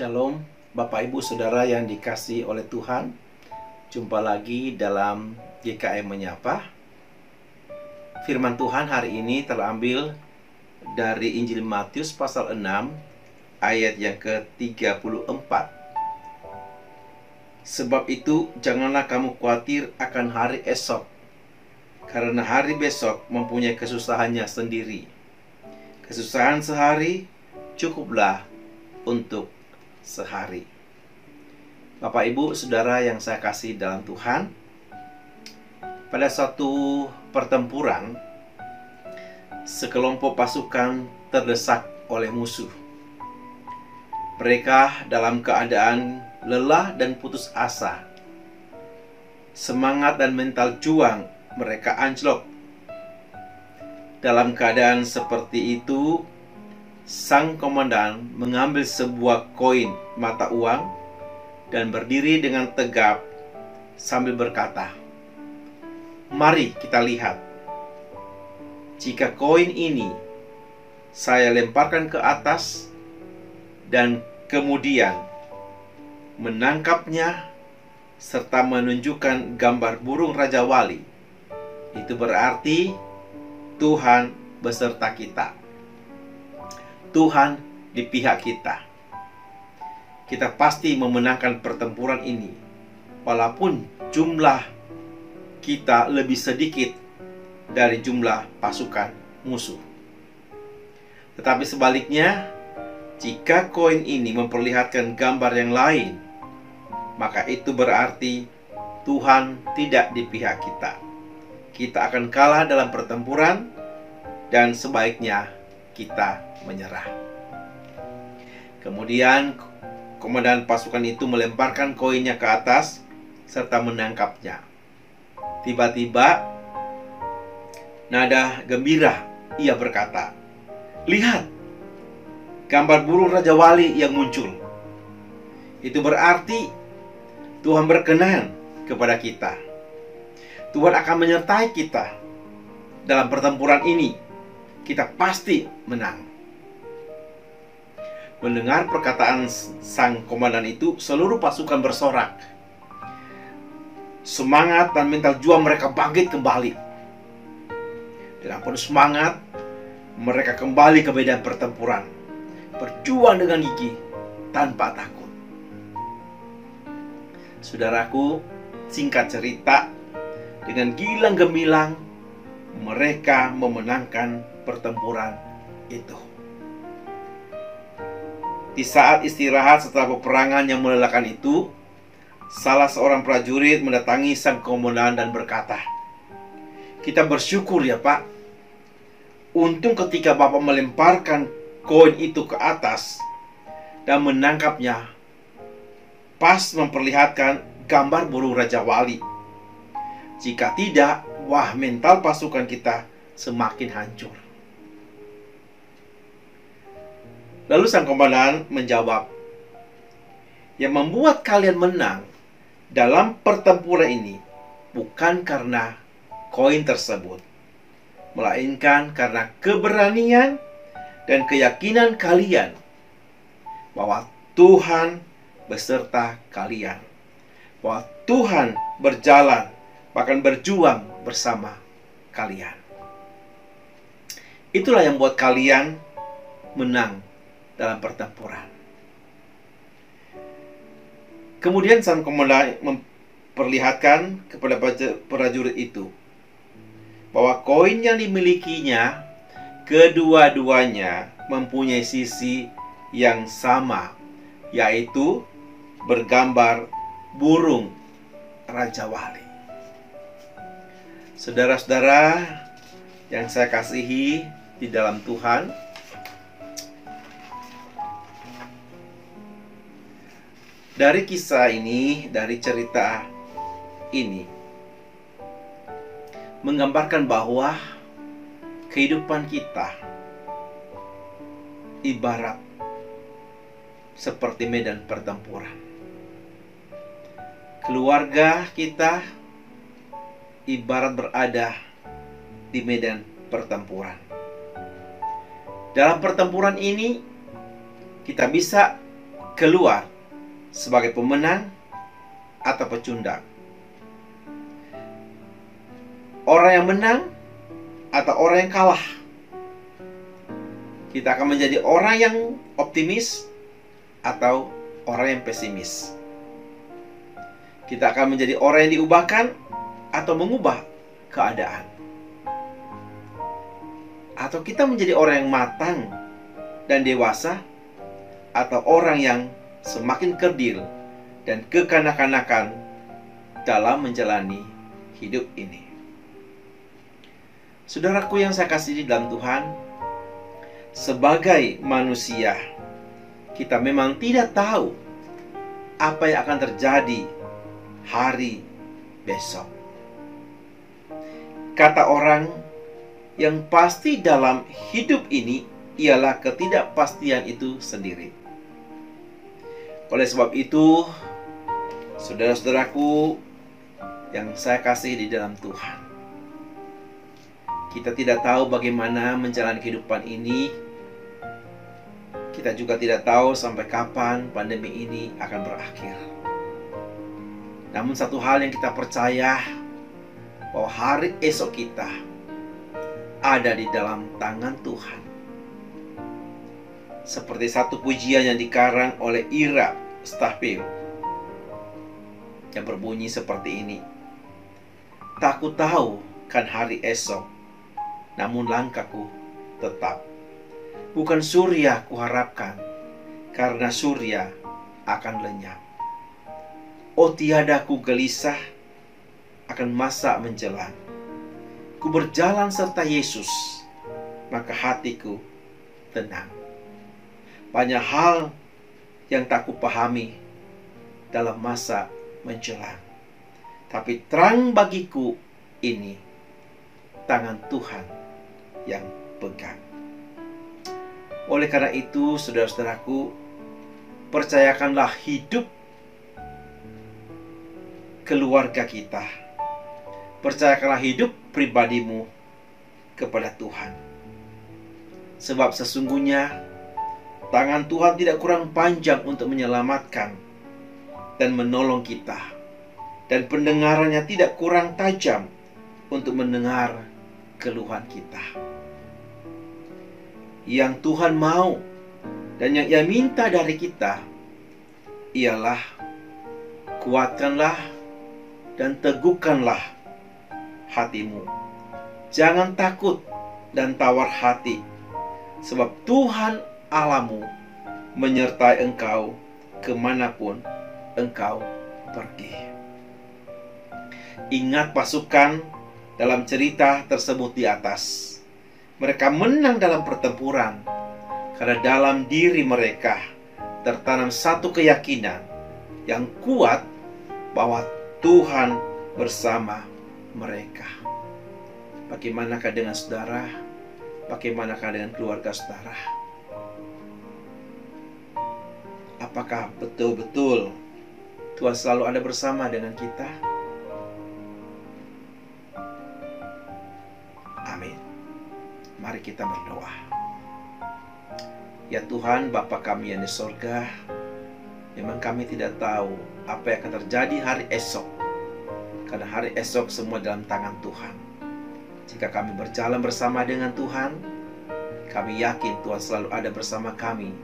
Shalom, Bapak Ibu Saudara yang dikasih oleh Tuhan. Jumpa lagi dalam GKM Menyapa. Firman Tuhan hari ini terambil dari Injil Matius pasal 6 ayat yang ke-34. Sebab itu janganlah kamu khawatir akan hari esok, karena hari besok mempunyai kesusahannya sendiri. Kesusahan sehari cukuplah untuk sehari. Bapak, ibu, saudara yang saya kasih dalam Tuhan, pada suatu pertempuran, sekelompok pasukan terdesak oleh musuh. Mereka dalam keadaan lelah dan putus asa. Semangat dan mental juang mereka anjlok. Dalam keadaan seperti itu, sang komandan mengambil sebuah koin mata uang dan berdiri dengan tegap sambil berkata, "Mari kita lihat. Jika koin ini saya lemparkan ke atas dan kemudian menangkapnya serta menunjukkan gambar burung Raja Wali, itu berarti Tuhan beserta kita. Tuhan di pihak kita. Kita pasti memenangkan pertempuran ini, walaupun jumlah kita lebih sedikit dari jumlah pasukan musuh. Tetapi sebaliknya, jika koin ini memperlihatkan gambar yang lain, maka itu berarti Tuhan tidak di pihak kita. Kita akan kalah dalam pertempuran, dan sebaiknya kita menyerah. Kemudian komandan pasukan itu melemparkan koinnya ke atas serta menangkapnya. Tiba-tiba nada gembira ia berkata, "Lihat, gambar burung Raja Wali yang muncul. Itu berarti Tuhan berkenan kepada kita. Tuhan akan menyertai kita dalam pertempuran ini. Kita pasti menang." Mendengar perkataan sang komandan itu, seluruh pasukan bersorak. Semangat dan mental juang mereka bangkit kembali. Dengan penuh semangat, mereka kembali ke medan pertempuran. Berjuang dengan gigi tanpa takut. Saudaraku, singkat cerita, dengan gilang gemilang, mereka memenangkan pertempuran itu. Di saat istirahat setelah peperangan yang melelahkan itu, salah seorang prajurit mendatangi sang komandan dan berkata, "Kita bersyukur ya, Pak. Untung ketika Bapak melemparkan koin itu ke atas dan menangkapnya, pas memperlihatkan gambar burung Raja Wali. Jika tidak, wah mental pasukan kita semakin hancur." Lalu sang komandan menjawab, "Yang membuat kalian menang dalam pertempuran ini bukan karena koin tersebut, melainkan karena keberanian dan keyakinan kalian bahwa Tuhan beserta kalian, bahwa Tuhan berjalan, bahkan berjuang bersama kalian." Itulah yang membuat kalian menang dalam pertempuran. Kemudian sang komandan memperlihatkan kepada prajurit itu bahwa koin yang dimilikinya kedua-duanya mempunyai sisi yang sama, yaitu bergambar burung Raja Wali. Saudara-saudara yang saya kasihi di dalam Tuhan, Dari kisah ini, dari cerita ini, menggambarkan bahwa kehidupan kita ibarat seperti medan pertempuran. Keluarga kita ibarat berada di medan pertempuran. Dalam pertempuran ini, kita bisa keluar sebagai pemenang atau pecundang. Orang yang menang atau orang yang kalah. Kita akan menjadi orang yang optimis atau orang yang pesimis. Kita akan menjadi orang yang diubahkan atau mengubah keadaan. Atau kita menjadi orang yang matang dan dewasa atau orang yang semakin kerdil dan kekanak-kanakan dalam menjalani hidup ini. Saudaraku yang saya kasih di dalam Tuhan, sebagai manusia, kita memang tidak tahu apa yang akan terjadi hari besok. Kata orang yang pasti dalam hidup ini ialah ketidakpastian itu sendiri. Oleh sebab itu, saudara-saudaraku yang saya kasih di dalam Tuhan, kita tidak tahu bagaimana menjalani kehidupan ini. Kita juga tidak tahu sampai kapan pandemi ini akan berakhir. Namun satu hal yang kita percaya bahwa hari esok kita ada di dalam tangan Tuhan seperti satu pujian yang dikarang oleh Ira Stahpil yang berbunyi seperti ini. Tak ku tahu kan hari esok, namun langkahku tetap. Bukan surya kuharapkan, karena surya akan lenyap. Oh tiada ku gelisah akan masa menjelang. Ku berjalan serta Yesus, maka hatiku tenang. Banyak hal yang tak kupahami dalam masa menjelang. Tapi terang bagiku ini tangan Tuhan yang pegang. Oleh karena itu, saudara-saudaraku, percayakanlah hidup keluarga kita. Percayakanlah hidup pribadimu kepada Tuhan. Sebab sesungguhnya Tangan Tuhan tidak kurang panjang untuk menyelamatkan dan menolong kita. Dan pendengarannya tidak kurang tajam untuk mendengar keluhan kita. Yang Tuhan mau dan yang ia minta dari kita ialah kuatkanlah dan teguhkanlah hatimu. Jangan takut dan tawar hati, sebab Tuhan Alamu menyertai engkau ke mana pun engkau pergi. Ingat pasukan dalam cerita tersebut di atas. Mereka menang dalam pertempuran karena dalam diri mereka tertanam satu keyakinan yang kuat bahwa Tuhan bersama mereka. Bagaimanakah dengan saudara? Bagaimanakah dengan keluarga saudara? Apakah betul-betul Tuhan selalu ada bersama dengan kita? Amin. Mari kita berdoa. Ya Tuhan, Bapa kami yang di sorga, memang kami tidak tahu apa yang akan terjadi hari esok. Karena hari esok semua dalam tangan Tuhan. Jika kami berjalan bersama dengan Tuhan, kami yakin Tuhan selalu ada bersama kami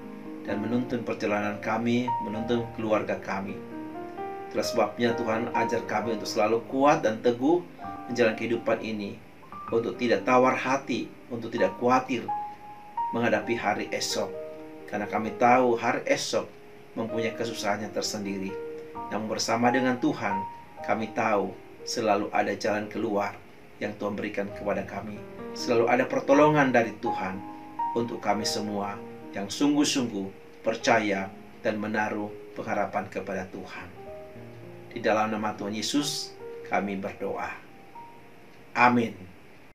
dan menuntun perjalanan kami, menuntun keluarga kami. Itulah sebabnya Tuhan ajar kami untuk selalu kuat dan teguh menjalani kehidupan ini, untuk tidak tawar hati, untuk tidak khawatir menghadapi hari esok. Karena kami tahu hari esok mempunyai kesusahannya tersendiri. Namun bersama dengan Tuhan, kami tahu selalu ada jalan keluar yang Tuhan berikan kepada kami. Selalu ada pertolongan dari Tuhan untuk kami semua yang sungguh-sungguh percaya dan menaruh pengharapan kepada Tuhan. Di dalam nama Tuhan Yesus, kami berdoa. Amin.